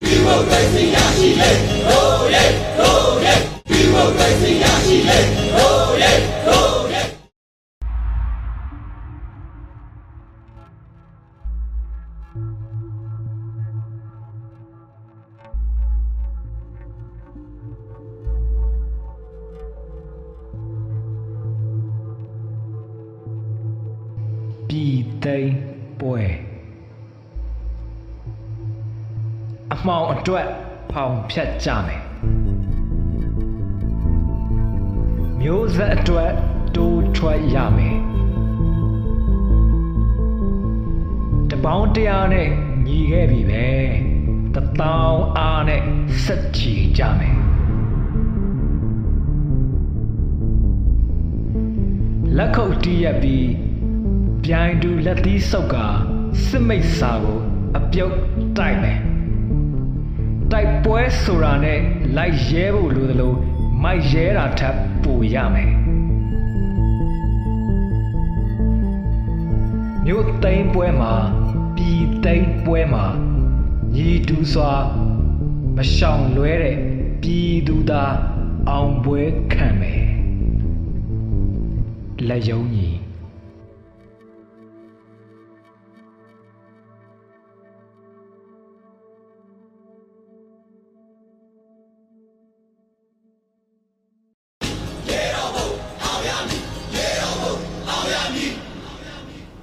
Democracy, Yashile, oh yeah, yeah. Yeah, yeah. Pitei, pues. အမောင်အတွက်ဖောင်ဖြတ်ကြမယ်မျိုးဆက်အတွက်တိုးထွက်ရမယ်တပေါင်းတရားနဲ့ညီခဲ့ပြီပဲတတောင်းအားနဲ့ဆက်ချီကြမယ်လက်ခုပ်တီးရက်ပြီးပြိုင်တူလက်သီးဆုပ်ကစစ်မိတ်စာကိုအပြုတ်တိုက်မယ်တိုက် ပွဲဆိုတာနဲ့လိုက်ရဲဖို့လိုသလိုမိုက်ရဲတာထပ်ပိုရမယ်မြို့သိမ်းပွဲမှာပြည်သိမ်းပွဲမှာညီတူစွာမရှောင်လွဲတဲ့ပြည်သူသားအောင်ပွဲခံမယ်လက်ယုံကြီး